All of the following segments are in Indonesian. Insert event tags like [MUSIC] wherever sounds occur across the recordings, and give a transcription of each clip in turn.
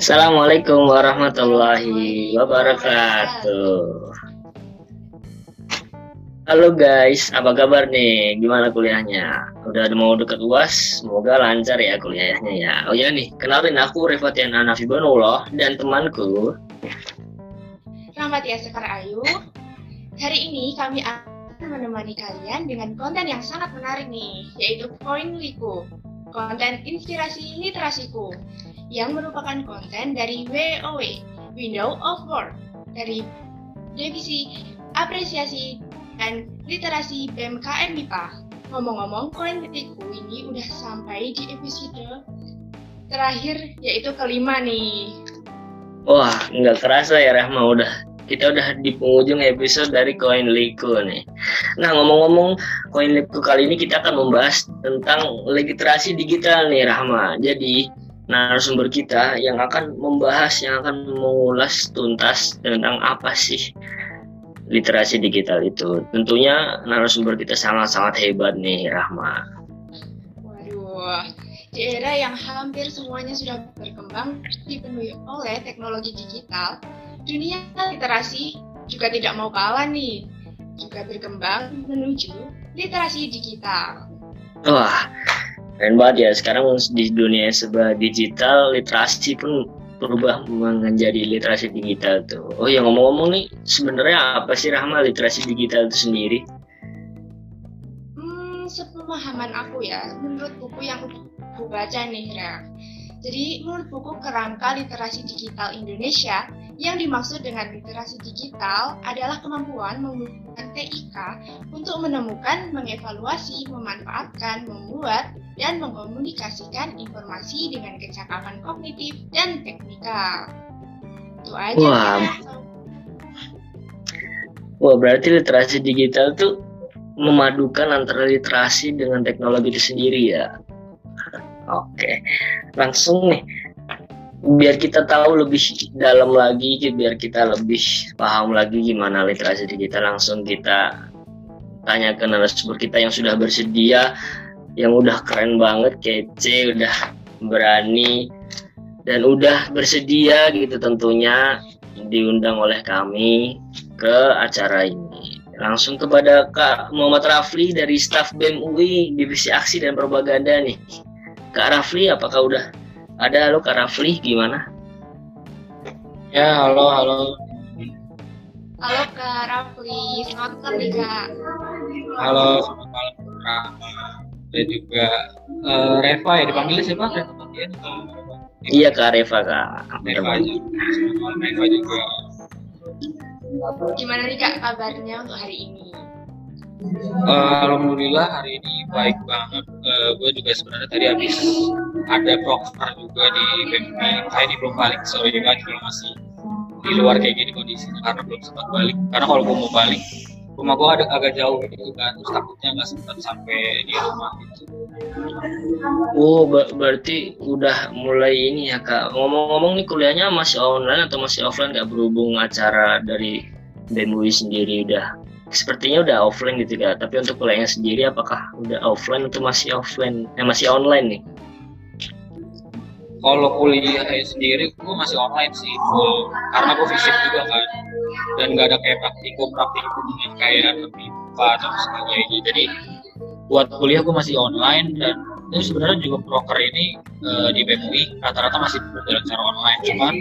Assalamualaikum warahmatullahi wabarakatuh. Halo guys, apa kabar nih? Gimana kuliahnya? Udah mau deket UAS? Semoga lancar ya kuliahnya ya. Oh ya nih, kenalin aku Rifatian Anafibanullah dan temanku. Selamat ya Sekar Ayu. Hari ini kami akan menemani kalian dengan konten yang sangat menarik nih, yaitu Koin Liku, konten inspirasi literasiku, yang merupakan konten dari WOW, Window of Work, dari divisi apresiasi dan literasi BMKM MIPA. Ngomong-ngomong, koin detikku ini udah sampai di episode terakhir yaitu kelima nih. Wah, nggak kerasa ya Rahma udah kita udah di penghujung episode dari Koin Liku nih. Nah ngomong-ngomong Koin Liku kali ini kita akan membahas tentang literasi digital nih Rahma. Jadi narasumber kita yang akan membahas, yang akan mengulas tuntas tentang apa sih literasi digital itu. Tentunya narasumber kita sangat-sangat hebat nih, Rahma. Waduh, di era yang hampir semuanya sudah berkembang dipenuhi oleh teknologi digital, dunia literasi juga tidak mau kalah nih, juga berkembang menuju literasi digital. Wah, keren banget ya. Sekarang di dunia serba digital, literasi pun berubah menjadi literasi digital tuh. Oh ya ngomong-ngomong nih, sebenarnya apa sih Rahma literasi digital itu sendiri? Hmm, sepemahaman aku ya, menurut buku yang aku baca nih, Ra. Jadi menurut buku Kerangka Literasi Digital Indonesia, yang dimaksud dengan literasi digital adalah kemampuan menggunakan TIK untuk menemukan, mengevaluasi, memanfaatkan, membuat, dan mengkomunikasikan informasi dengan kecakapan kognitif dan teknikal. Itu aja. Wah. Wah, berarti literasi digital tuh memadukan antara literasi dengan teknologi itu sendiri ya. [LAUGHS] Oke, langsung nih biar kita tahu lebih dalam lagi, biar kita lebih paham lagi gimana literasi digital, langsung kita tanya ke narasumber kita yang sudah bersedia, yang udah keren banget, kece, udah berani, dan udah bersedia gitu tentunya diundang oleh kami ke acara ini. Langsung kepada Kak Muhammad Rafli dari staf BEM UI Divisi Aksi dan Propaganda nih. Kak Rafli, apakah udah ada? Halo Kak Rafli, gimana? Ya, halo, halo. Halo Kak Rafli, selamat malam nih Kak. Halo, selamat malam Kak. Dan juga uh, Reva ya, dipanggil siapa? Reva? Iya Kak Reva Kak. Reva juga. Selamat malam Reva juga. Gimana nih Kak kabarnya untuk hari ini? Uh, Alhamdulillah hari ini baik banget. Uh, gue juga sebenarnya tadi habis ada proker juga di BMP. Saya ini belum balik, sorry banget kalau masih di luar kayak gini kondisinya karena belum sempat balik. Karena kalau gue mau balik, rumah gue ada agak jauh gitu kan, terus takutnya nggak sempat sampai di rumah gitu. Oh, ber berarti udah mulai ini ya kak. Ngomong-ngomong nih kuliahnya masih online atau masih offline nggak berhubung acara dari BMUI sendiri udah sepertinya udah offline gitu kak. Tapi untuk kuliahnya sendiri apakah udah offline atau masih offline? Eh masih online nih? Kalau kuliah sendiri gue masih online sih, full. karena gue fisik juga kan, dan nggak ada kayak praktikum praktikum yang kayak lebih atau sebagainya. Jadi buat kuliah gue masih online dan ini sebenarnya juga broker ini uh, di BMUI rata-rata masih berjalan secara online, cuman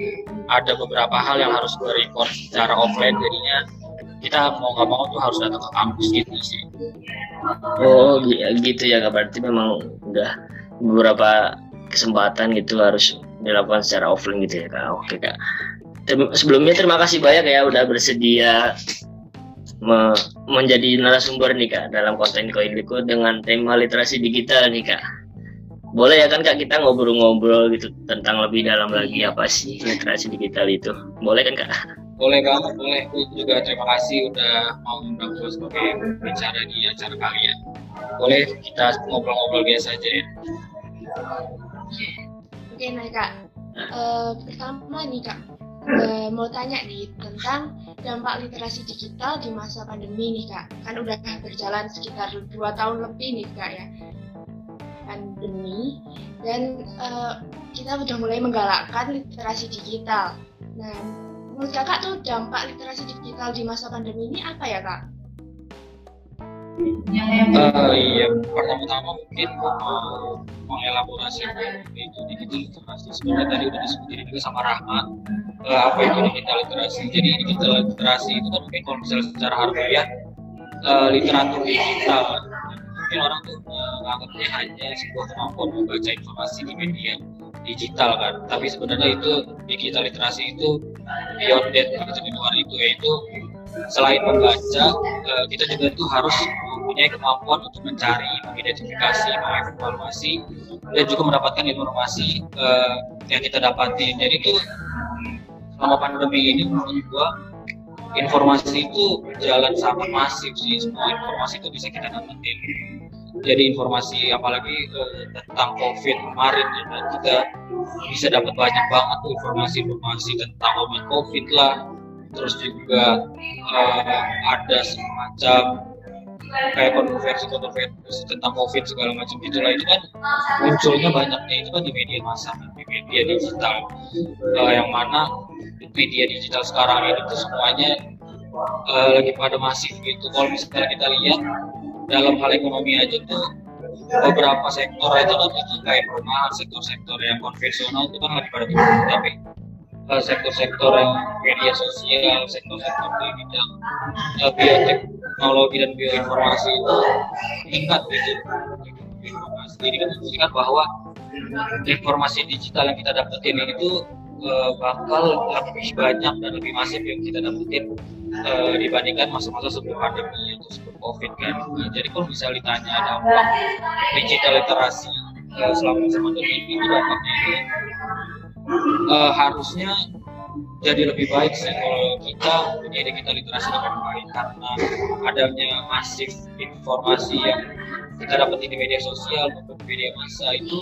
ada beberapa hal yang harus gue record secara offline, jadinya kita mau nggak mau tuh harus datang ke kampus gitu sih. Oh gitu ya berarti memang udah beberapa kesempatan gitu harus dilakukan secara offline gitu ya kak. Oke kak. Sebelumnya terima kasih banyak ya udah bersedia me menjadi narasumber nih kak dalam konten Koin Liku dengan tema literasi digital nih kak. Boleh ya kan kak kita ngobrol-ngobrol gitu tentang lebih dalam lagi apa sih literasi digital itu? Boleh kan kak? Boleh banget, boleh. Gue juga terima kasih udah mau undang gue sebagai bicara di acara kalian. Boleh kita ngobrol-ngobrol biasa aja ya. Oke, nah kak. Uh, pertama nih kak, uh, mau tanya nih tentang dampak literasi digital di masa pandemi nih kak. Kan udah berjalan sekitar dua tahun lebih nih kak ya. pandemi dan uh, kita sudah mulai menggalakkan literasi digital. Nah, menurut kakak tuh dampak literasi digital di masa pandemi ini apa ya kak? Uh, iya, pertama-tama mungkin uh, mengelaborasi itu digital literasi. Sebenarnya tadi udah disebutin juga sama Rahma uh, apa itu digital literasi. Jadi digital literasi itu kan mungkin kalau misalnya secara harfiah uh, literatur digital. Mungkin orang tuh menganggapnya uh, hanya sebuah kemampuan membaca informasi di media digital kan. Tapi sebenarnya itu digital literasi itu beyond that gitu di luar itu yaitu selain membaca uh, kita juga tuh harus mempunyai kemampuan untuk mencari, mengidentifikasi, mengevaluasi dan juga mendapatkan informasi uh, yang kita dapati. Jadi itu selama pandemi ini menurut gua informasi itu jalan sangat masif sih. Semua informasi itu bisa kita dapetin. Jadi informasi apalagi uh, tentang covid kemarin ya kan kita bisa dapat banyak banget tuh informasi-informasi tentang covid lah. Terus juga uh, ada semacam kayak kontroversi kontroversi tentang covid segala macam. Itulah itu kan munculnya banyaknya itu kan di media massa di media digital. Uh, yang mana media digital sekarang ini tuh semuanya uh, lagi pada masif gitu. Kalau misalnya kita lihat dalam hal ekonomi aja tuh beberapa sektor itu kan itu kayak perumahan sektor-sektor yang konvensional itu kan lagi pada turun tapi sektor-sektor yang media sosial, sektor-sektor di bidang uh, bioteknologi dan bioinformasi itu meningkat gitu. Informasi ini kan bahwa informasi digital yang kita dapetin itu uh, bakal lebih banyak dan lebih masif yang kita dapetin uh, dibandingkan masa-masa sebelum pandemi atau sebelum covid kan. Nah, jadi kalau bisa ditanya dampak digital literasi uh, selama masa pandemi ini dampaknya itu uh, harusnya jadi lebih baik sih kalau kita punya digital literasi lebih baik karena adanya masif informasi yang kita dapat di media sosial maupun media massa itu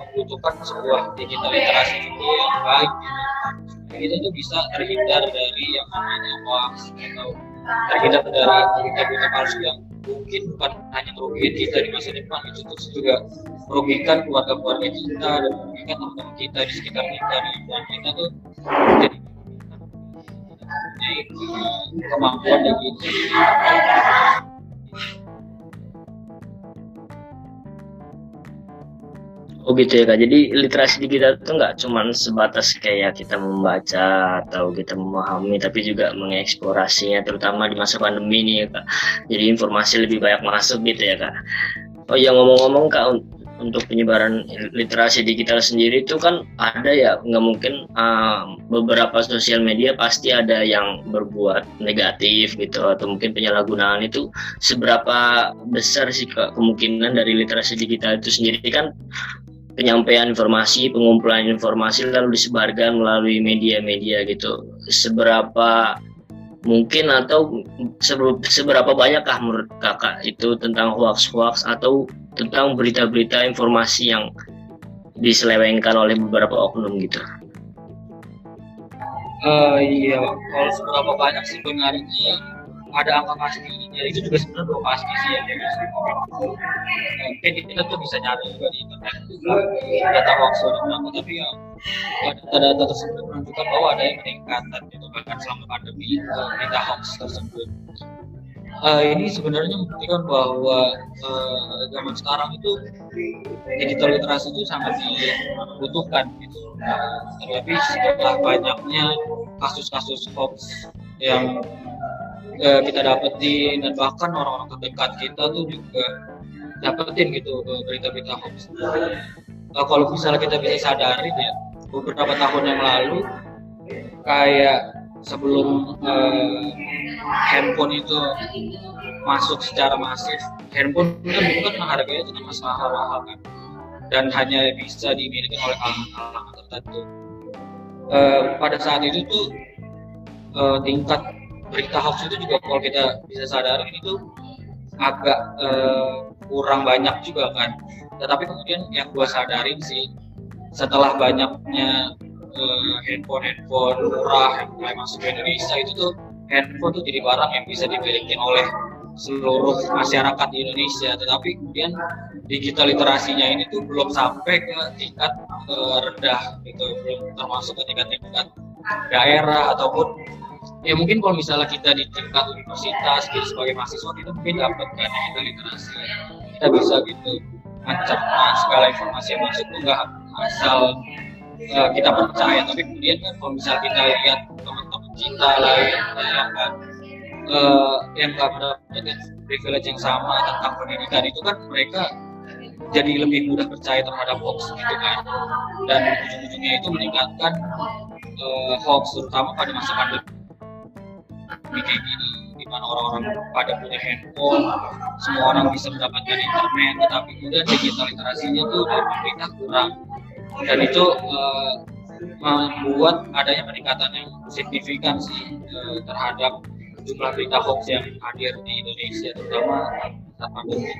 membutuhkan sebuah digital literasi juga yang baik gitu. kita tuh bisa terhindar dari yang namanya hoax atau terhindar dari berita-berita palsu yang mungkin bukan hanya merugikan kita di masa depan itu terus juga merugikan keluarga-keluarga kita dan merugikan teman-teman kita di sekitar kita di lingkungan kita tuh jadi kemampuan yang gitu Oh gitu ya kak. Jadi literasi di kita itu nggak cuma sebatas kayak kita membaca atau kita memahami, tapi juga mengeksplorasinya, terutama di masa pandemi ini ya kak. Jadi informasi lebih banyak masuk gitu ya kak. Oh ya ngomong-ngomong kak, untuk penyebaran literasi digital sendiri itu kan ada ya nggak mungkin uh, beberapa sosial media pasti ada yang berbuat negatif gitu atau mungkin penyalahgunaan itu seberapa besar sih ke kemungkinan dari literasi digital itu sendiri kan penyampaian informasi, pengumpulan informasi lalu disebarkan melalui media-media gitu. Seberapa mungkin atau seberapa banyakkah menurut kakak itu tentang hoax-hoax atau tentang berita-berita informasi yang diselewengkan oleh beberapa oknum gitu? Uh, iya, kalau seberapa banyak sih sebenarnya ada angka pasti jadi itu juga sebenarnya belum pasti sih ya mungkin kita tuh bisa nyari juga di internet. Data hoax berapa tapi ya data-data tersebut menunjukkan bahwa ada yang meningkatan gitu bahkan selama pandemi data hoax tersebut. Uh, ini sebenarnya membuktikan bahwa uh, zaman sekarang itu digital literasi itu sangat dibutuhkan gitu. Uh, terlebih setelah banyaknya kasus-kasus hoax yang uh, kita dapetin dan bahkan orang-orang terdekat kita tuh juga dapetin gitu eh, berita-berita hoax. Uh, kalau misalnya kita bisa sadarin ya beberapa tahun yang lalu kayak sebelum uh, handphone itu masuk secara masif handphone kan dulu kan harganya itu masih mahal-mahal kan dan hanya bisa dimiliki oleh kalangan tertentu uh, pada saat itu tuh uh, tingkat berita hoax itu juga kalau kita bisa sadari itu agak uh, kurang banyak juga kan. Tetapi kemudian yang gue sadarin sih setelah banyaknya uh, handphone handphone murah yang mulai masuk ke Indonesia itu tuh handphone tuh jadi barang yang bisa dimiliki oleh seluruh masyarakat di Indonesia. Tetapi kemudian digital literasinya ini tuh belum sampai ke tingkat uh, rendah gitu belum termasuk ke tingkat-tingkat daerah ataupun ya mungkin kalau misalnya kita di tingkat universitas gitu sebagai mahasiswa kita mungkin dapat kan digital literasi. Kita bisa gitu mencerna segala informasi yang masuk tuh nggak asal uh, kita percaya. Tapi kemudian kan kalau misalnya kita lihat teman-teman kita lain yang kan uh, yang nggak mendapatkan privilege yang sama tentang pendidikan itu kan mereka jadi lebih mudah percaya terhadap hoax gitu kan. Dan ujung-ujungnya itu meningkatkan uh, hoax terutama pada masa pandemi gini di mana orang-orang pada punya handphone semua orang bisa mendapatkan internet tetapi kemudian digital literasinya tuh dari pemerintah kurang dan itu uh, membuat adanya peningkatan yang signifikan sih uh, terhadap jumlah berita hoax yang hadir di Indonesia terutama saat pandemi.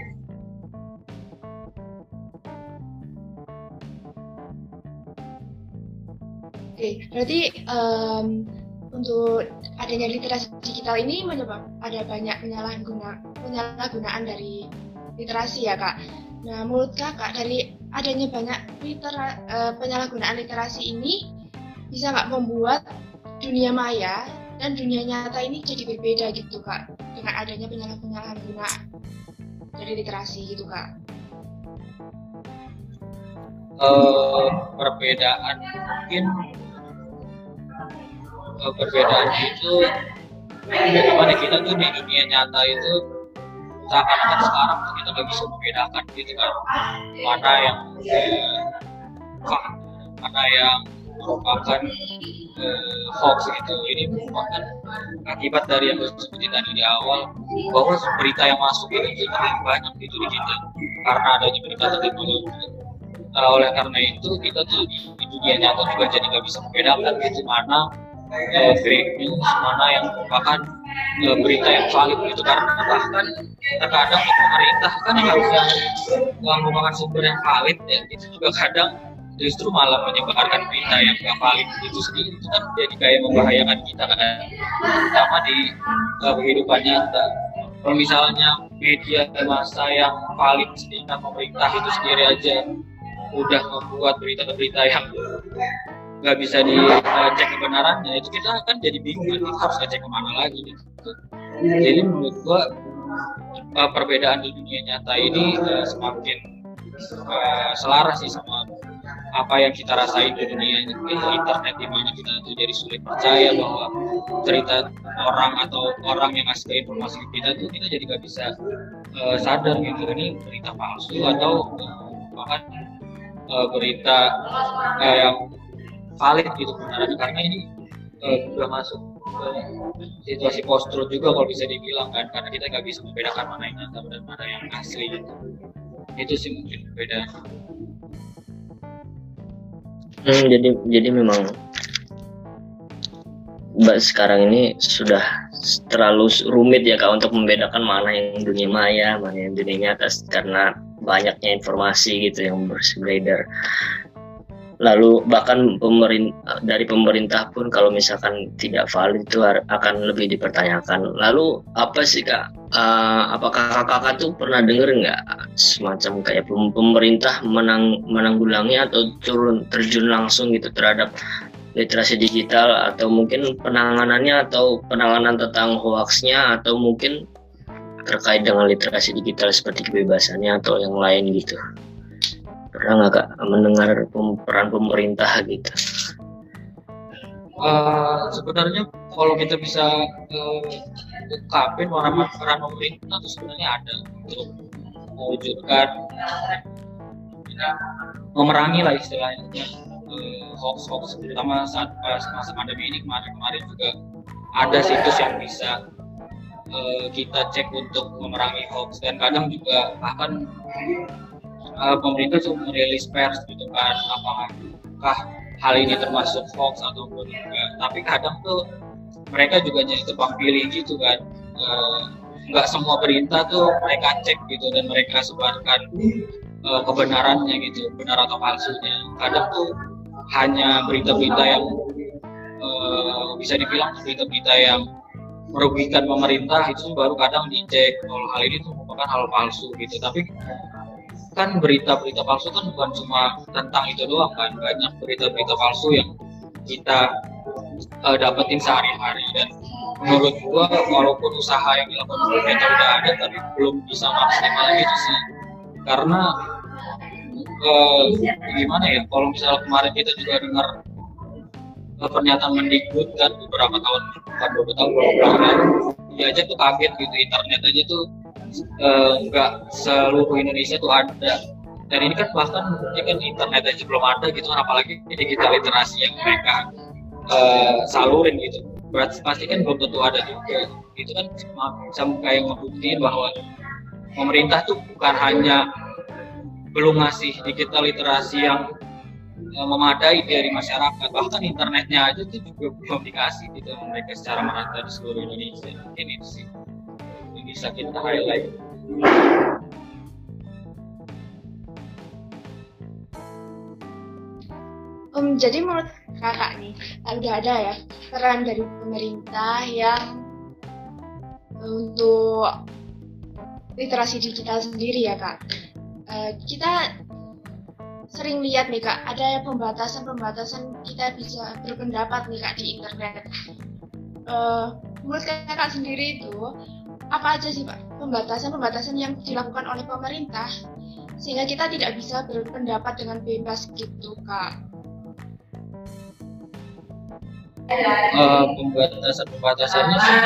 Oke, berarti um, untuk adanya literasi digital ini menyebab ada banyak penyalahguna penyalahgunaan dari literasi ya kak. Nah, menurut kakak dari adanya banyak litera, uh, penyalahgunaan literasi ini bisa nggak membuat dunia maya dan dunia nyata ini jadi berbeda gitu kak dengan adanya penyalahgunaan guna dari literasi gitu kak uh, perbedaan mungkin uh, perbedaan itu bagaimana kita tuh di dunia nyata itu seakan-akan sekarang kita nggak bisa membedakan gitu kan. Mana yang eh, mana yang merupakan uh, hoax itu ini merupakan akibat dari yang disebutkan tadi di awal bahwa berita yang masuk ini terlalu banyak itu di kita. Karena adanya berita teknologi uh, oleh karena itu kita tuh di dunia nyata juga jadi nggak bisa membedakan gitu mana news mana yang merupakan uh, berita yang valid itu karena bahkan terkadang pemerintah kan yang yang merupakan sumber yang valid ya. Itu juga kadang justru malah menyebarkan berita yang gak valid itu sendiri itu kan jadi kayak membahayakan kita kan. Terutama di uh, kehidupan nyata. Kalau misalnya media masa yang valid setingkat pemerintah itu sendiri aja udah membuat berita-berita yang nggak bisa dicek kebenarannya itu kita kan jadi bingung kita harus ngecek ke mana lagi gitu. jadi menurut gua uh, perbedaan di dunia nyata ini uh, semakin uh, selaras sih sama apa yang kita rasain di dunia internet di mana kita tuh jadi sulit percaya bahwa cerita orang atau orang yang ngasih informasi ke kita tuh kita jadi gak bisa uh, sadar gitu ini berita palsu atau uh, bahkan uh, berita uh, yang valid gitu karena ini uh, udah masuk ke situasi post juga kalau bisa dibilang kan karena kita nggak bisa membedakan mana yang nyata dan mana yang asli gitu. itu sih mungkin beda Hmm, jadi jadi memang Mbak sekarang ini sudah terlalu rumit ya kak untuk membedakan mana yang dunia maya, mana yang dunia nyata karena banyaknya informasi gitu yang bersebredar. Lalu bahkan pemerintah dari pemerintah pun kalau misalkan tidak valid itu akan lebih dipertanyakan. Lalu apa sih kak? Uh, apakah kakak-kakak tuh pernah dengar nggak semacam kayak pemerintah menang menanggulangi atau turun terjun langsung gitu terhadap literasi digital atau mungkin penanganannya atau penanganan tentang hoaxnya atau mungkin terkait dengan literasi digital seperti kebebasannya atau yang lain gitu pernah nggak kak mendengar peran pemerintah gitu? Uh, sebenarnya kalau kita bisa uh, ungkapin peran peran pemerintah itu sebenarnya ada untuk mewujudkan memerangi lah istilahnya uh, hoax hoax terutama saat pas masa pandemi ini kemarin-kemarin juga ada situs yang bisa uh, kita cek untuk memerangi hoax dan kadang juga bahkan uh, pemerintah juga merilis pers gitu kan apakah hal ini termasuk hoax ataupun enggak. Tapi kadang tuh mereka juga jadi tebang pilih gitu kan. Uh, nggak semua berita tuh mereka cek gitu dan mereka sebarkan uh, kebenarannya gitu benar atau palsunya. Kadang tuh hanya berita-berita yang uh, bisa dibilang berita-berita yang merugikan pemerintah itu baru kadang dicek kalau hal ini tuh merupakan hal palsu gitu. Tapi kan berita-berita palsu kan bukan cuma tentang itu doang kan banyak berita-berita palsu yang kita uh, dapetin sehari-hari. Dan menurut gua walaupun usaha yang dilakukan pemerintah udah ada tapi belum bisa maksimal gitu sih. Karena uh, gimana ya kalau misalnya kemarin kita juga dengar uh, pernyataan Mendikbud kan beberapa tahun bukan beberapa tahun tahun dia aja tuh kaget gitu internet aja tuh nggak uh, seluruh Indonesia tuh ada. Dan ini kan bahkan ya kan internet aja belum ada gitu kan apalagi digital literasi yang mereka uh, salurin gitu. Berarti pasti kan belum tentu ada juga. Itu kan sama kayak membuktiin bahwa pemerintah tuh bukan hanya belum ngasih digital literasi yang uh, memadai dari masyarakat bahkan internetnya aja tuh juga belum dikasih gitu mereka secara merata di seluruh Indonesia. Ini sih bisa kita highlight Um, jadi menurut kakak nih, udah ada ya peran dari pemerintah yang untuk literasi digital sendiri ya kak. Uh, kita sering lihat nih kak, ada pembatasan-pembatasan kita bisa berpendapat nih kak di internet. Uh, menurut kakak sendiri itu apa aja sih pak? Pembatasan-pembatasan yang dilakukan oleh pemerintah sehingga kita tidak bisa berpendapat dengan bebas gitu kak. Uh, pembatasan pembatasannya sih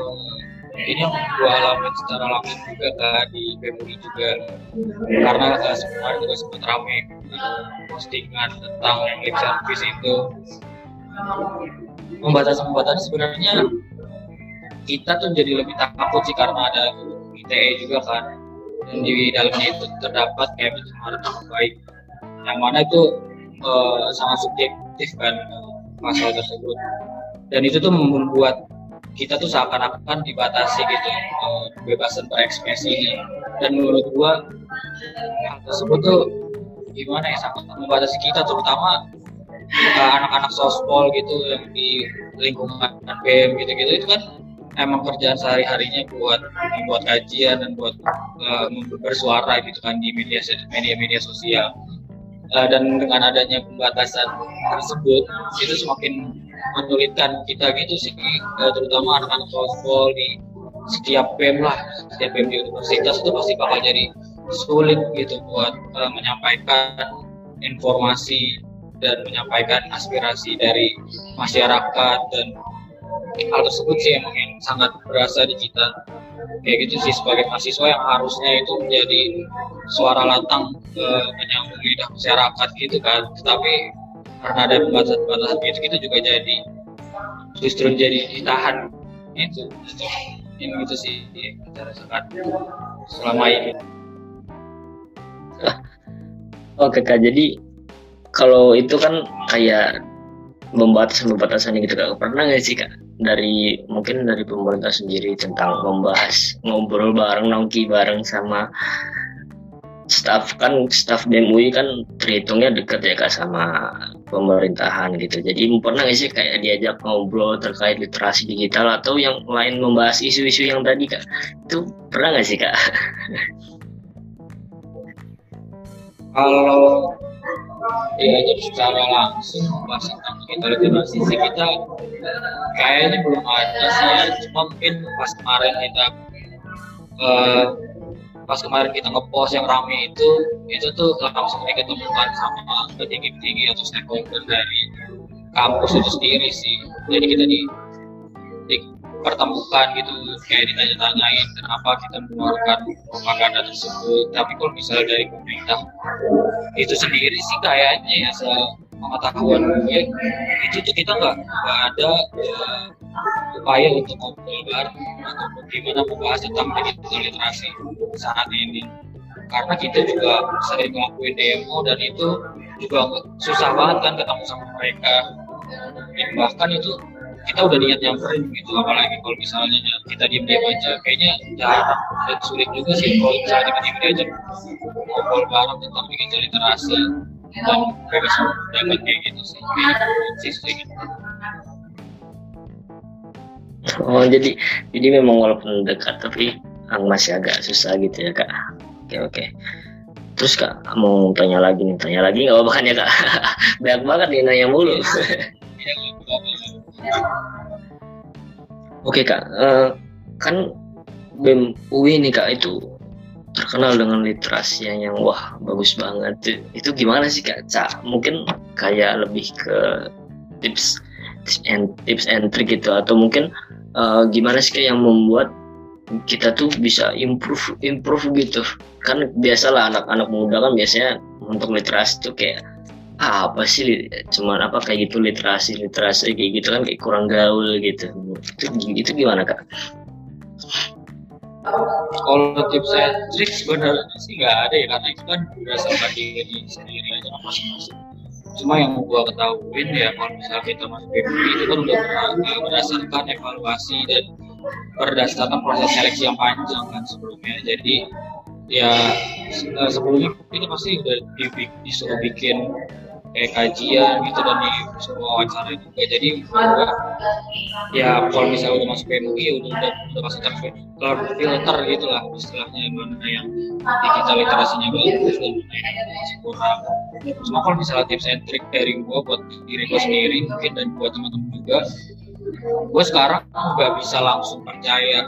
uh, ini yang gue alami secara langsung juga kan di PMUI juga. Karena uh, sebenarnya juga sempat ramai postingan tentang lip service itu. Pembatasan pembatasan sebenarnya kita tuh jadi lebih takut sih karena ada ITE juga kan. Dan di dalamnya itu terdapat kayak pencemaran nama baik. Yang mana itu uh, sangat subjektif kan masalah tersebut. Dan itu tuh membuat kita tuh seakan-akan dibatasi gitu uh, kebebasan berekspresi ini. Dan menurut gua hal tersebut tuh gimana ya sangat membatasi kita terutama anak-anak sospol gitu yang di lingkungan BM gitu-gitu. Itu kan emang kerjaan sehari-harinya buat buat kajian dan buat uh, bersuara gitu kan di media media media sosial. Uh, dan dengan adanya pembatasan tersebut itu semakin menyulitkan kita gitu sih uh, terutama anak-anak di setiap BEM lah setiap BEM di universitas itu pasti bakal jadi sulit gitu buat uh, menyampaikan informasi dan menyampaikan aspirasi dari masyarakat dan hal tersebut sih emang yang sangat berasa di kita. Kayak gitu sih sebagai mahasiswa yang harusnya itu menjadi suara lantang ke menyambung lidah masyarakat gitu kan. Tetapi karena ada pembatasan-pembatasan gitu kita juga jadi justru jadi ditahan itu itu ini gitu sih kita rasakan selama ini. Oke kak jadi kalau itu kan kayak pembatasan-pembatasan gitu kak. Pernah nggak sih kak dari mungkin dari pemerintah sendiri tentang membahas ngobrol bareng nongki bareng sama staff. Kan staff BMUI kan terhitungnya dekat ya kak sama pemerintahan gitu. Jadi pernah nggak sih kayak diajak ngobrol terkait literasi digital atau yang lain membahas isu-isu yang tadi kak? Itu pernah nggak sih kak? Kalau ya jadi secara langsung tentang kita literasi sih kita kayaknya belum ada sih ya. Cuma mungkin pas kemarin kita uh, pas kemarin kita ngepost yang rame itu itu tuh langsung diketemukan sama petinggi-petinggi atau stakeholder dari kampus itu sendiri sih. Jadi kita di, di pertemukan gitu kayak ditanya-tanyain kenapa kita mengeluarkan propaganda tersebut? Tapi kalau misalnya dari pemerintah itu sendiri sih kayaknya ya pengetahuan gue itu tuh kita nggak ada uh, upaya untuk ngobrol bareng ataupun gimana membahas tentang digital literasi saat ini. Karena kita juga sering ngelakuin demo dan itu juga susah banget kan ketemu sama mereka. Bahkan itu kita udah niat nyamperin gitu apalagi kalau misalnya kita diem diem aja. Kayaknya jarang dan sulit juga sih kalau misalnya tiba-tiba diajak ngobrol bareng tentang digital literasi dan bebas dapat kayak gitu sih. Sih gitu. Oh jadi jadi memang walaupun dekat tapi masih agak susah gitu ya kak. Oke oke. terus kak mau tanya lagi nih. Tanya lagi nggak apa-apa kan ya kak? [LAUGHS] Banyak banget nih nanya mulu oke kak. Uh, kan bem UI nih kak itu terkenal dengan literasi yang wah bagus banget. Itu gimana sih kak? Cak mungkin kayak lebih ke tips tips and tips and trick gitu. Atau mungkin uh, gimana sih kak yang membuat kita tuh bisa improve improve gitu? Kan biasalah anak-anak muda kan biasanya untuk literasi tuh kayak apa sih cuman apa kayak gitu literasi literasi kayak gitu kan kayak kurang gaul gitu itu itu gimana kak? Kalau tips and trik sebenarnya sih nggak ada ya karena itu kan berdasarkan diri sendiri aja masing-masing. Cuma yang gua ketahuin ya kalau misalnya kita masuk PBB itu kan udah berdasarkan evaluasi dan berdasarkan proses seleksi yang panjang kan sebelumnya jadi ya eh, sebelumnya itu pasti udah disuruh bikin kayak kajian gitu dan disuruh wawancara juga. Jadi ya kalau misalnya udah masuk PMUI ya udah udah, udah masuk terfilter gitu lah istilahnya mana yang digital literasinya bagus dan mana yang masih kurang. Cuma kalau misalnya tips and trick dari gua buat diri gua sendiri mungkin dan buat teman-teman juga gue sekarang nggak bisa langsung percaya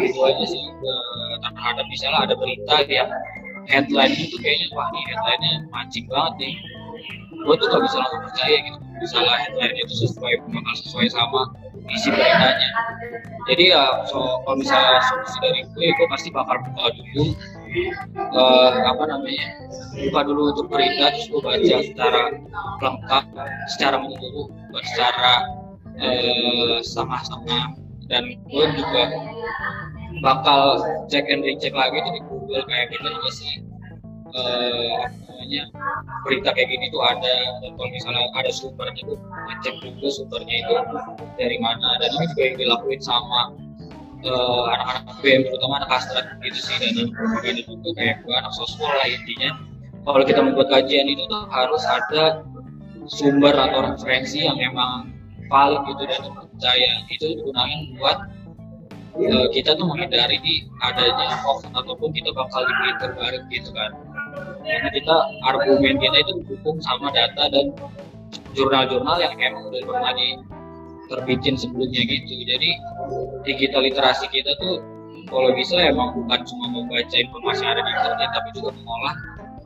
aja sih terhadap misalnya ada berita yang headline itu kayaknya wah nih headline-nya mancing banget nih. Gue tuh gak bisa langsung percaya gitu. Misalnya headline itu sesuai bakal sesuai sama isi beritanya. Jadi ya so, kalau misalnya solusi dari gue gue pasti bakal buka dulu uh, apa namanya buka dulu untuk berita terus gue baca secara lengkap secara menyeluruh secara Eh, sama-sama. Dan gue juga bakal cek and recheck lagi. Di Google kayak bener nggak sih. Namanya berita kayak gini tuh ada. Kalau misalnya ada sumbernya tuh ngecek juga sumbernya itu dari mana. Dan ini juga yang dilakuin sama uh, anak-anak BM terutama anak astrat gitu sih. Dan begini juga kayak gue anak sosial lah intinya. Kalau kita membuat kajian itu tuh harus ada sumber atau referensi yang memang valid gitu dan percaya. Itu digunakan buat uh, kita tuh menghindari adanya hoax ataupun kita bakal dipilih balik gitu kan. Karena kita argumen kita itu didukung sama data dan jurnal-jurnal yang emang udah pernah terbitin sebelumnya gitu. Jadi digital literasi kita tuh kalau bisa emang bukan cuma membaca informasi yang ada di internet tapi juga mengolah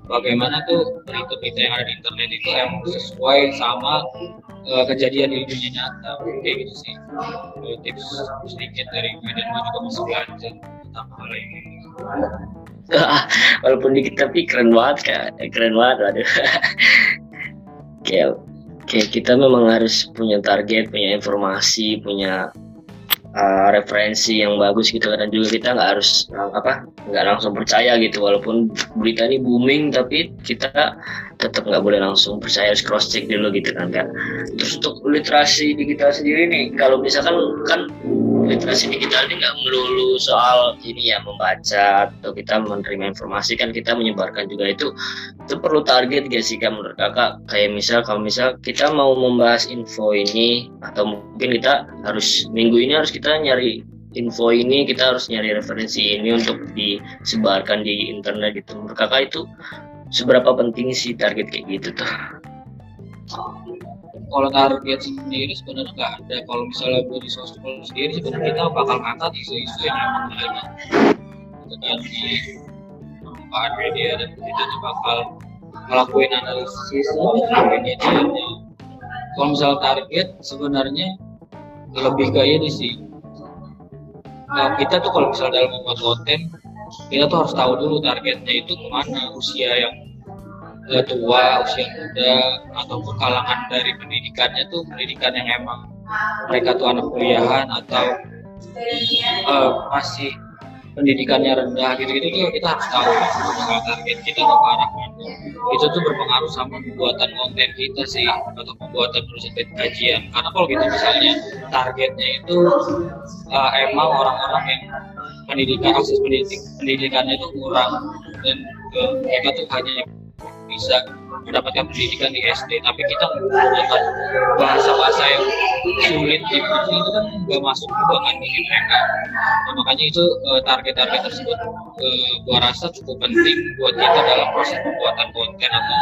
bagaimana tuh berita-berita yang ada di internet itu emang sesuai sama uh, kejadian di dunia nyata. Kayak gitu sih. Uh, tips sedikit dari gue dan gue juga masih belajar tentang hal ini. [LAUGHS] Walaupun dikit tapi keren banget kak. Keren banget waduh. [LAUGHS] Kayak kayak kita memang harus punya target punya informasi punya uh, referensi yang bagus gitu. Dan juga kita nggak harus uh, apa nggak langsung percaya gitu. Walaupun berita ini booming tapi kita tetap nggak boleh langsung percaya harus cross check dulu gitu kan kan terus untuk literasi digital sendiri nih kalau misalkan kan literasi digital ini nggak melulu soal ini ya membaca atau kita menerima informasi kan kita menyebarkan juga. Itu itu perlu target gak sih kan menurut kakak? Kayak misal kalau misal kita mau membahas info ini atau mungkin kita harus minggu ini harus kita nyari info ini kita harus nyari referensi ini untuk disebarkan di internet gitu. Menurut kakak itu seberapa penting sih target kayak gitu tuh kalau target sendiri sebenarnya nggak ada. Kalau misalnya di sosial sendiri sebenarnya kita bakal ngangkat isu-isu yang memang lagi gitu kan di permukaan media dan kita tuh bakal ngelakuin analisis ngelakuin medianya kalau misalnya target sebenarnya lebih ke ini sih. Nah, kita tuh kalau misalnya dalam membuat konten kita tuh harus tahu dulu targetnya itu ke mana usia yang tua, usia muda, ataupun kalangan dari pendidikannya tuh pendidikan yang emang mereka tuh anak kuliahan atau uh, masih pendidikannya rendah gitu-gitu tuh kita harus tahu ya, target kita ke arah mana itu tuh berpengaruh sama pembuatan konten kita sih atau pembuatan tulisan kajian. Karena kalau kita misalnya targetnya itu uh, emang orang-orang yang pendidikan akses pendidik pendidikannya itu kurang dan uh, mereka tuh hanya bisa mendapatkan pendidikan di SD tapi kita menggunakan bahasa-bahasa yang sulit di itu kan nggak masuk juga kan bagi mereka. Nah, makanya itu uh, target-target tersebut uh, gua rasa cukup penting buat kita dalam proses pembuatan konten atau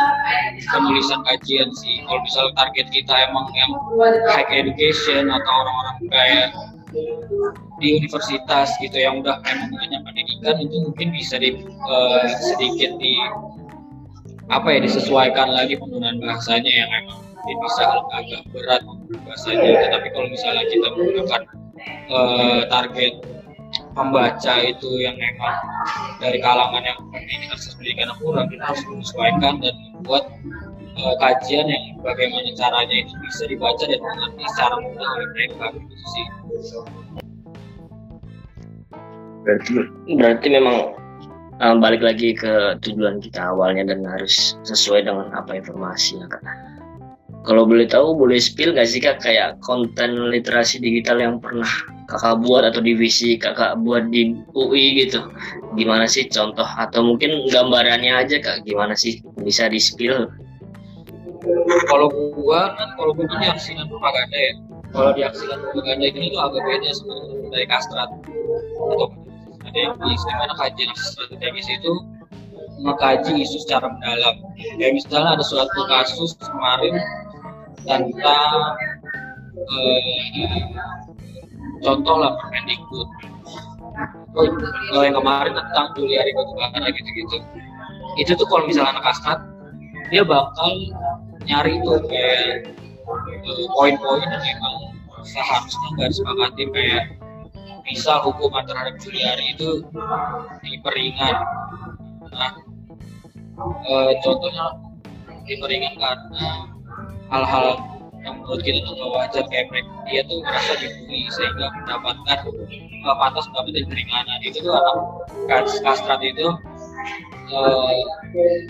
penulisan kajian sih. Kalau misalnya target kita emang yang high education atau orang-orang kayak di universitas gitu yang udah emang punya pendidikan itu mungkin bisa di uh, sedikit di apa ya disesuaikan lagi penggunaan bahasanya yang emang bisa agak berat bahasanya tetapi kalau misalnya kita menggunakan uh, target pembaca itu yang emang dari kalangan yang ini akses pendidikan yang kurang kita harus menyesuaikan dan membuat uh, kajian yang bagaimana caranya itu bisa dibaca dan mengerti secara mudah oleh mereka gitu sih. Berarti berarti memang um, balik lagi ke tujuan kita awalnya dan harus sesuai dengan apa informasinya kak. Kalau boleh tahu boleh spill gak sih kak kayak konten literasi digital yang pernah kakak buat atau divisi kakak buat di UI gitu? Gimana sih contoh? Atau mungkin gambarannya aja kak gimana sih bisa di spill kalau gua kan kalau gua kan diaksikan propaganda ya. Kalau diaksikan propaganda ini tuh agak beda sebenarnya dari kastrat. Atau strategis di mana kajian strategis itu mengkaji isu secara mendalam. Kayak misalnya ada suatu kasus kemarin tentang eh, contoh lah Permendikbud. Oh, yang kemarin tentang Juliari Batubara gitu-gitu. Itu tuh kalau misalnya anak asmat dia bakal nyari tuh kayak eh, poin-poin yang memang seharusnya nggak disepakati kayak bisa hukuman terhadap Juliari itu diperingan. Nah, e, contohnya diperingan karena hal-hal yang menurut kita tuh wajar kayak dia tuh merasa dibully sehingga mendapatkan uh, pantas mendapatkan keringanan itu tuh anak kastrat itu uh,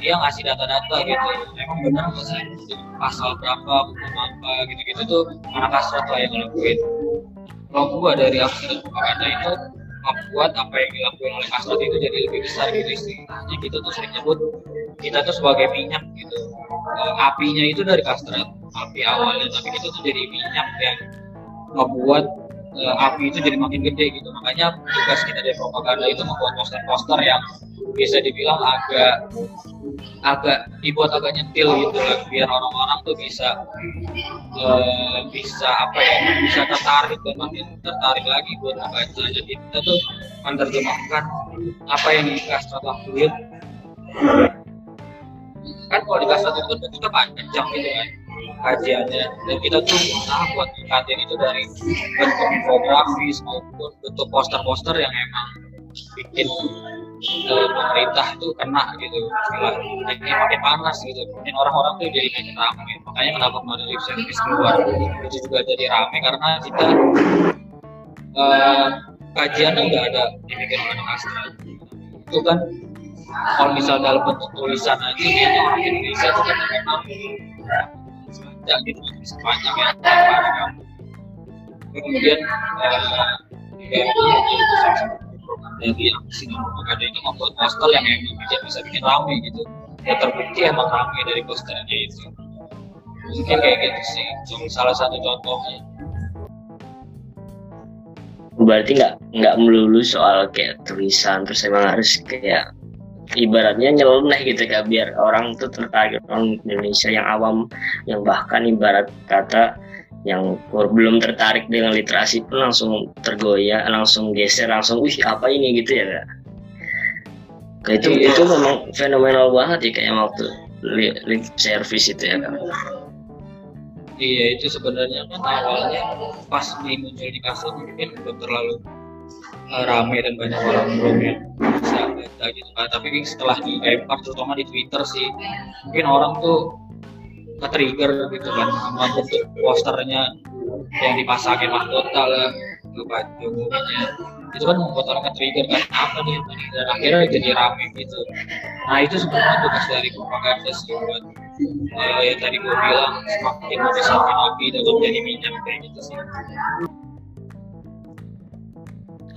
dia ngasih data-data gitu. Emang benar nggak sih? Pasal berapa hukum apa gitu-gitu tuh anak kastrat lah yang ngelakuin kalau gua dari propaganda itu membuat apa yang dilakukan oleh kasrat itu jadi lebih besar gitu istilahnya kita tuh sering nyebut kita tuh sebagai minyak gitu. E, apinya itu dari kastrat api awalnya tapi kita tuh jadi minyak yang membuat e, api itu jadi makin gede gitu. Makanya tugas kita dari propaganda itu membuat poster-poster yang bisa dibilang agak agak dibuat agak nyetil gitu lah biar orang-orang tuh bisa uh, bisa apa ya bisa tertarik dan makin tertarik lagi buat membaca. Jadi kita tuh menerjemahkan apa yang dikasih lakuin kan kalau dikasih itu kan kita panjang gitu kan kajiannya. Dan kita tuh berusaha buat kajian itu dari bentuk infografis maupun bentuk poster-poster yang emang bikin uh, pemerintah itu kena gitu. Istilah ini makin panas gitu. Dan orang-orang tuh jadi makin ramai makanya kenapa kemarin lip service keluar itu juga jadi ramai karena kita uh, kajiannya nggak ada dibikin oleh astra. Itu kan kalau misal dalam bentuk tulisan aja kayaknya orang Indonesia itu kan memang sepanjang gitu sepanjang ya kemudian uh, ya, dari aksi dan propaganda itu membuat poster yang emang tidak bisa bikin rame gitu. Ya terbukti emang rame dari posternya itu. Mungkin kayak gitu sih cuma salah satu contohnya. Berarti nggak nggak melulu soal kayak tulisan terus emang harus kayak ibaratnya nyeleneh gitu kan biar orang tuh tertarik orang Indonesia yang awam yang bahkan ibarat kata yang belum tertarik dengan literasi pun langsung tergoyah, langsung geser, langsung wih apa ini gitu ya kak. Itu iya. itu memang fenomenal banget ya kayak waktu lip service itu ya kak. Iya itu sebenarnya kan awalnya pas di muncul di kasur mungkin belum terlalu uh, rame dan banyak orang belum bisa baca gitu kan. Tapi setelah dilempar terutama di Twitter sih mungkin orang tuh ke trigger gitu kan sama posternya yang dipasangin mahkota lah ke baju itu kan membuat orang trigger kan apa nih? Dan akhirnya jadi rame gitu. Nah itu sebenarnya tugas dari propaganda sih buat uh, yang tadi gue bilang semakin membesarkan api dan menjadi minyak kayak gitu sih.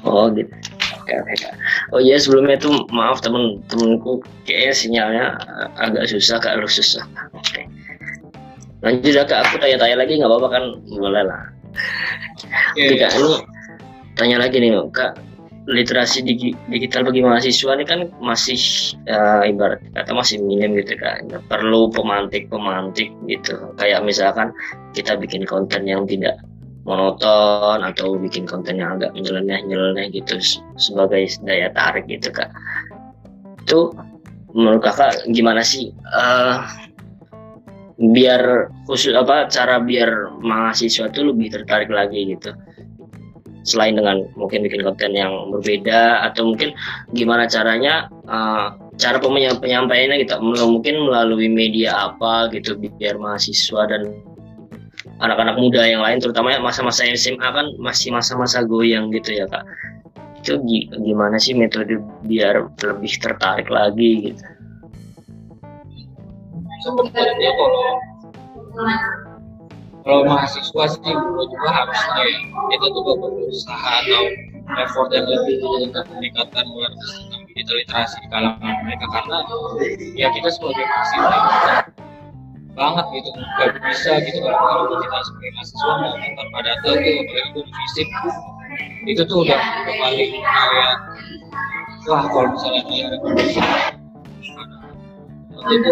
Oh gitu Oke oke kak. Oh iya sebelumnya itu maaf temen temenku kayaknya sinyalnya agak susah kak harus susah. Oke. Lanjut ya kak, aku tanya-tanya lagi nggak apa-apa kan boleh lah. Oke, Oke kak ini tanya lagi nih kak literasi digi- digital bagi mahasiswa ini kan masih ya, ibarat kata masih minim gitu kan perlu pemantik pemantik gitu kayak misalkan kita bikin konten yang tidak monoton atau bikin konten yang agak nyeleneh nyeleneh gitu se- sebagai daya tarik gitu kak. Itu menurut kakak gimana sih eh, biar khusus apa cara biar mahasiswa tuh lebih tertarik lagi gitu? Selain dengan mungkin bikin konten yang berbeda atau mungkin gimana caranya eh, cara penyampaiannya gitu mungkin melalui media apa gitu biar mahasiswa dan anak-anak muda yang lain terutama masa-masa SMA kan masih masa-masa goyang gitu ya kak. Itu gi- gimana sih metode biar lebih tertarik lagi gitu? Sebenarnya kalau kalau mahasiswa sih menurut gua harusnya ya kita juga berusaha atau effort yang lebih untuk meningkatkan tentang digital literasi kalangan mereka karena ya kita sebagai mahasiswa banget gitu. Nggak bisa gitu kalau kalau kita sebagai mahasiswa mau tanpa data tuh apalagi di fisik itu tuh udah udah paling kayak wah kalau misalnya dia rekomendasi itu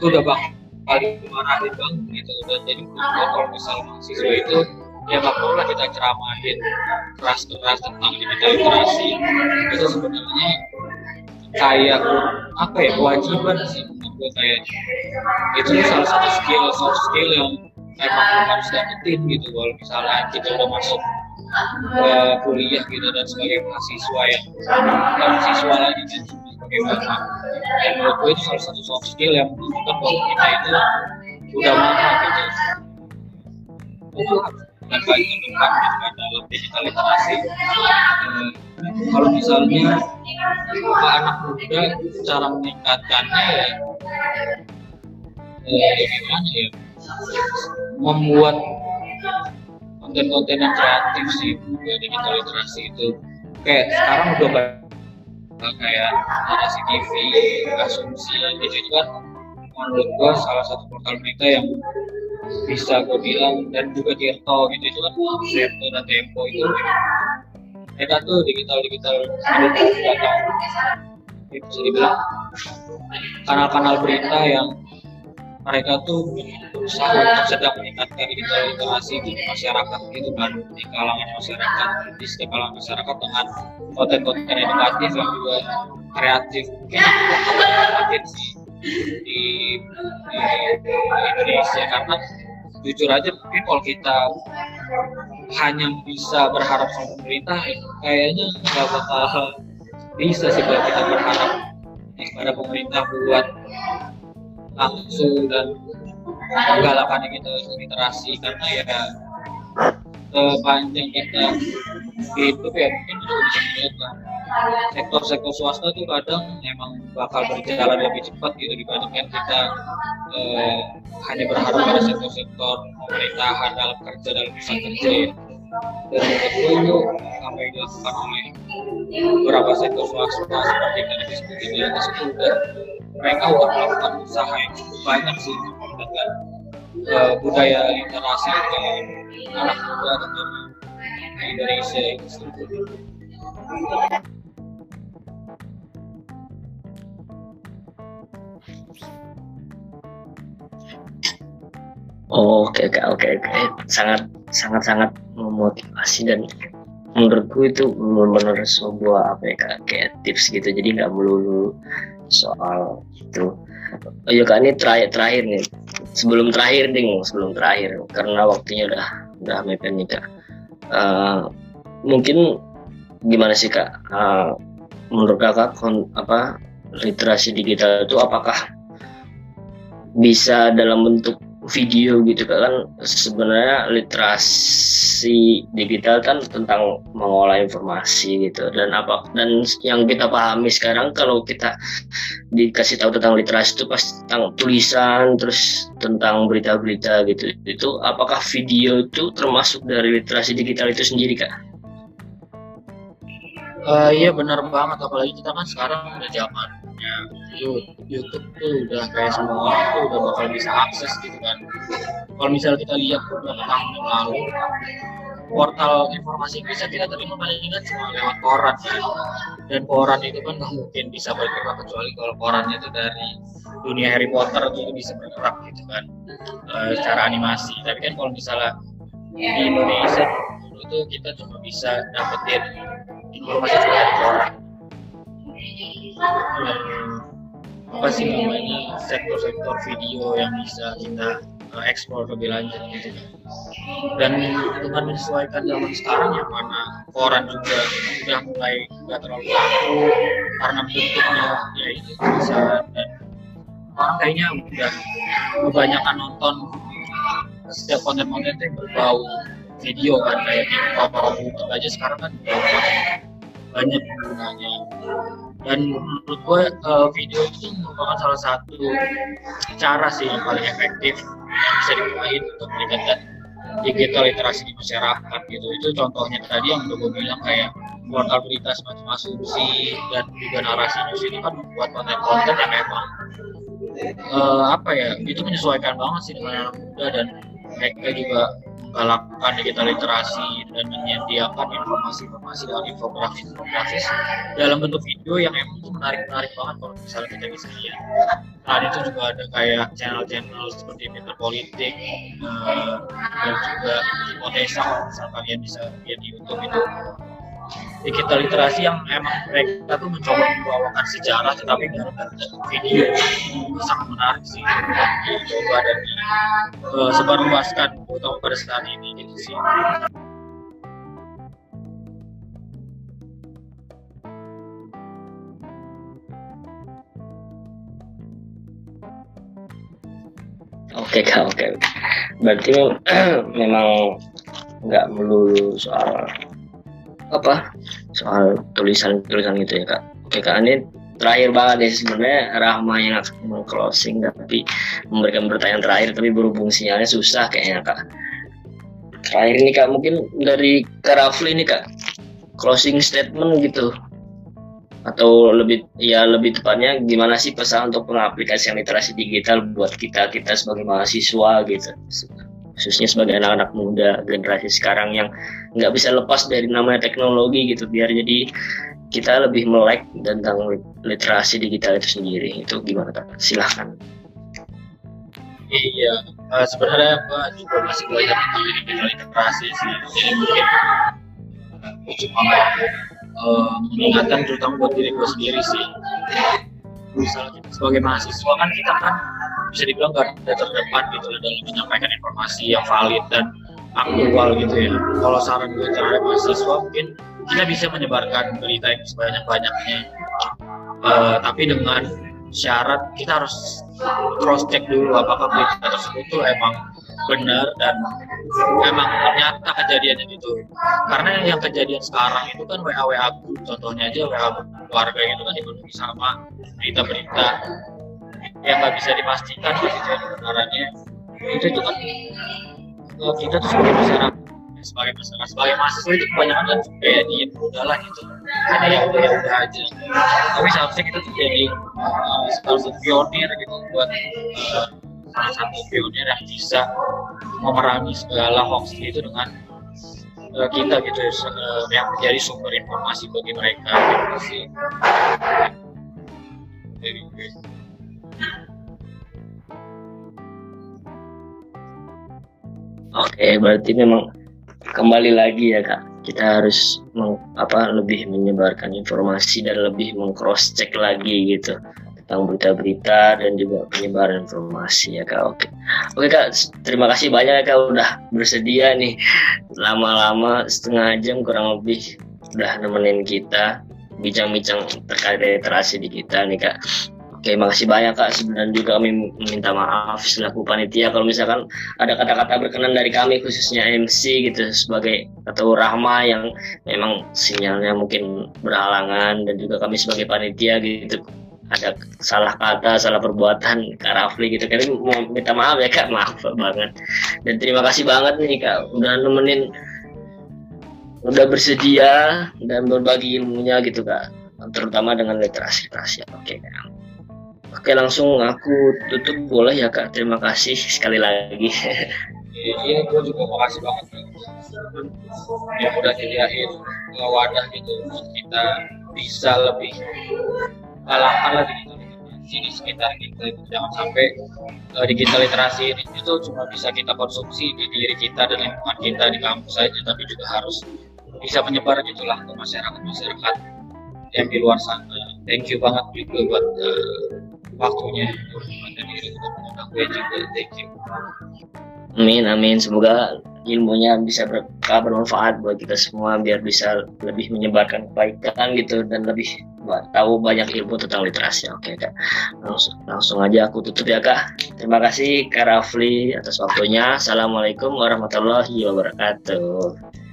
itu udah bak paling dimarahin banget gitu. Dan jadi kalau misal mahasiswa itu ya gak perlu lah kita ceramahin keras keras tentang digital literasi itu sebenarnya kayak apa ya kewajiban sih menurut kayak itu salah satu skill soft skill yang emang harus dapetin gitu. Kalau misalnya kita udah masuk ke kuliah gitu dan sebagai mahasiswa yang bukan siswa lagi dan sebagai bapak dan menurut gue itu salah satu soft skill yang menunjukkan bahwa kita itu udah mahal gitu. Itu dan baik gitu kan dalam digital literasi Eh, kalau misalnya apa anak muda cara meningkatkannya ya eh, gimana ya? Membuat konten-konten yang kreatif sih juga digital literasi itu. Kayak sekarang udah banyak kayak narasi TV, asumsi itu kan menurut gua salah satu portal berita yang bisa gue bilang dan juga Tirto gitu itu kan Tirto dan Tempo itu mereka tuh digital digital data itu bisa dibilang kanal-kanal berita yang mereka tuh berusaha untuk sedang meningkatkan digital literasi di masyarakat gitu kan di kalangan masyarakat di setiap kalangan masyarakat dengan konten-konten edukatif yang juga kreatif mungkin sih di, Indonesia. Karena jujur aja mungkin kalau kita hanya bisa berharap sama pemerintah kayaknya nggak bakal bisa sih kalau kita berharap pada pemerintah buat langsung dan menggalakkan kita literasi. Karena ya sepanjang kita hidup ya mungkin bisa melihat sektor-sektor swasta tuh kadang emang bakal berjalan lebih cepat gitu dibandingkan kita eh, hanya berharap pada sektor-sektor pemerintahan dalam kerja dalam usaha kerja dan gue itu apa yang dilakukan oleh beberapa sektor swasta seperti yang tadi disebutin di atas itu udah mereka udah melakukan usaha yang cukup banyak sih untuk mengembangkan eh, budaya literasi ke anak muda terutama Indonesia itu sendiri. Oke oke oke oke. Sangat sangat sangat memotivasi dan menurutku itu benar-benar sebuah apa ya kayak tips gitu. Jadi nggak melulu soal itu. Oh iya kak ini terakhir terakhir nih. Sebelum terakhir ding sebelum terakhir. Karena waktunya udah udah mepet nih kak. Eh, mungkin gimana sih kak? Eh, menurut kakak kon, apa literasi digital itu apakah bisa dalam bentuk video gitu kan. Sebenarnya literasi digital kan tentang mengolah informasi gitu. Dan apa dan yang kita pahami sekarang kalau kita dikasih tahu tentang literasi itu pasti tentang tulisan terus tentang berita-berita gitu itu apakah video itu termasuk dari literasi digital itu sendiri kak? Uh, iya benar banget. Apalagi kita kan sekarang udah zamannya YouTube tuh udah kayak semua tuh udah bakal bisa akses gitu kan. Kalau misalnya kita lihat beberapa tahun yang lalu portal informasi bisa kita terima paling kan cuma lewat koran ya. dan koran itu kan nggak mungkin bisa bergerak kecuali kalau korannya itu dari dunia Harry Potter itu bisa bergerak gitu kan e, secara animasi tapi kan kalau misalnya di Indonesia itu kita cuma bisa dapetin informasi dari koran apa sih namanya? Sektor-sektor video yang bisa kita eksplor lebih lanjut gitu. Dan dengan menyesuaikan zaman sekarang yang mana koran juga sudah mulai nggak terlalu laku karena bentuknya ya itu bisa dan orang kayaknya udah kebanyakan nonton setiap konten-konten yang berbau video kan kayak TikTok YouTube aja sekarang kan banyak penggunanya dan menurut gue uh, video itu merupakan salah satu cara sih yang paling efektif yang bisa digunakan untuk meningkatkan digital literasi di masyarakat gitu. Itu contohnya tadi yang udah gue bilang kayak portal berita semacam asumsi dan juga narasi news itu kan membuat konten-konten yang memang uh, apa ya itu menyesuaikan banget sih dengan anak muda dan mereka juga menggalakkan digital literasi dan menyediakan informasi-informasi dan infografis-infografis dalam bentuk video yang emang menarik-menarik banget kalau misalnya kita bisa lihat. Nah itu juga ada kayak channel-channel seperti Twitter Politik uh, dan juga Hipotesa kalau misalnya kalian bisa lihat di YouTube itu digital literasi yang emang mereka tuh mencoba membawakan sejarah tetapi dalam bentuk video sangat menarik sih dicoba dan uh, sebarluaskan terutama pada saat ini gitu sih Oke kak, oke. Berarti [CLEARS THROAT] memang nggak melulu soal apa soal tulisan-tulisan gitu ya kak. Oke kak, ini terakhir banget ya sebenarnya Rahma yang akan closing tapi memberikan pertanyaan terakhir tapi berhubung sinyalnya susah kayaknya kak. Terakhir ini kak mungkin dari Kak Rafli ini kak closing statement gitu atau lebih ya lebih tepatnya gimana sih pesan untuk pengaplikasian literasi digital buat kita kita sebagai mahasiswa gitu khususnya sebagai anak-anak muda generasi sekarang yang nggak bisa lepas dari namanya teknologi gitu biar jadi kita lebih melek tentang literasi digital itu sendiri. Itu gimana kak? Silahkan. Iya uh, sebenarnya apa juga masih banyak digital literasi sih. Jadi mungkin cuma uh, mengingatkan terutama buat diri gue sendiri sih. Misalnya sebagai mahasiswa kan kita kan bisa dibilang garda terdepan gitu dalam menyampaikan informasi yang valid dan aktual gitu ya. Kalau saran gue terhadap mahasiswa mungkin kita bisa menyebarkan berita yang sebanyak-banyaknya. Uh, tapi dengan syarat kita harus cross check dulu apakah berita tersebut tuh emang benar dan emang ternyata kejadiannya gitu. Karena yang kejadian sekarang itu kan WA WA contohnya aja WA keluarga itu kan dipenuhi sama berita-berita yang nggak bisa dipastikan kejadian kebenarannya. Itu juga eh, kita tuh sebagai masyarakat sebagai masyarakat sebagai mahasiswa itu kebanyakan kan kayak diem udah lah gitu. Ada yang udah udah aja. Tapi seharusnya kita tuh jadi uh, salah satu pionir gitu buat salah satu pionir yang bisa memerangi segala hoax itu dengan kita gitu yang menjadi sumber informasi bagi mereka gitu sih. Jadi Oke, berarti memang kembali lagi ya kak. Kita harus meng, apa lebih menyebarkan informasi dan lebih mengcross check lagi gitu tentang berita-berita dan juga penyebaran informasi ya kak. Oke. Oke kak terima kasih banyak ya kak udah bersedia nih. Lama-lama setengah jam kurang lebih udah nemenin kita bincang-bincang terkait literasi di kita nih kak Oke, makasih banyak Kak. Sebenarnya juga kami meminta maaf selaku panitia kalau misalkan ada kata-kata berkenan dari kami khususnya MC gitu sebagai atau Rahma yang memang sinyalnya mungkin berhalangan dan juga kami sebagai panitia gitu ada salah kata, salah perbuatan Kak Rafli gitu. Kami mau minta maaf ya Kak, maaf banget. Dan terima kasih banget nih Kak udah nemenin udah bersedia dan berbagi ilmunya gitu kak terutama dengan literasi literasi oke kak oke langsung aku tutup boleh ya kak. Terima kasih sekali lagi. Iya gue juga makasih banget yang udah nyediain wadah gitu kita bisa lebih lah digital literasi di sekitar kita jangan sampai uh, digital literasi ini itu cuma bisa kita konsumsi di diri kita dan lingkungan kita di kampus saja tapi juga harus bisa menyebar gitulah ke masyarakat masyarakat yang di luar sana. Thank you banget juga buat uh, waktunya dan juga thank you Amin, amin. Semoga ilmunya bisa berkah bermanfaat buat kita semua biar bisa lebih menyebarkan kebaikan gitu dan lebih tahu banyak ilmu tentang literasi. Oke kak, langsung, langsung aja aku tutup ya kak. Terima kasih Kak Rafli atas waktunya. Assalamualaikum warahmatullahi wabarakatuh.